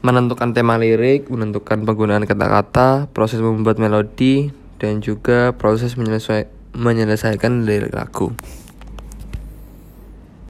menentukan tema lirik, menentukan penggunaan kata-kata, proses membuat melodi, dan juga proses menyelesaikan lirik lagu.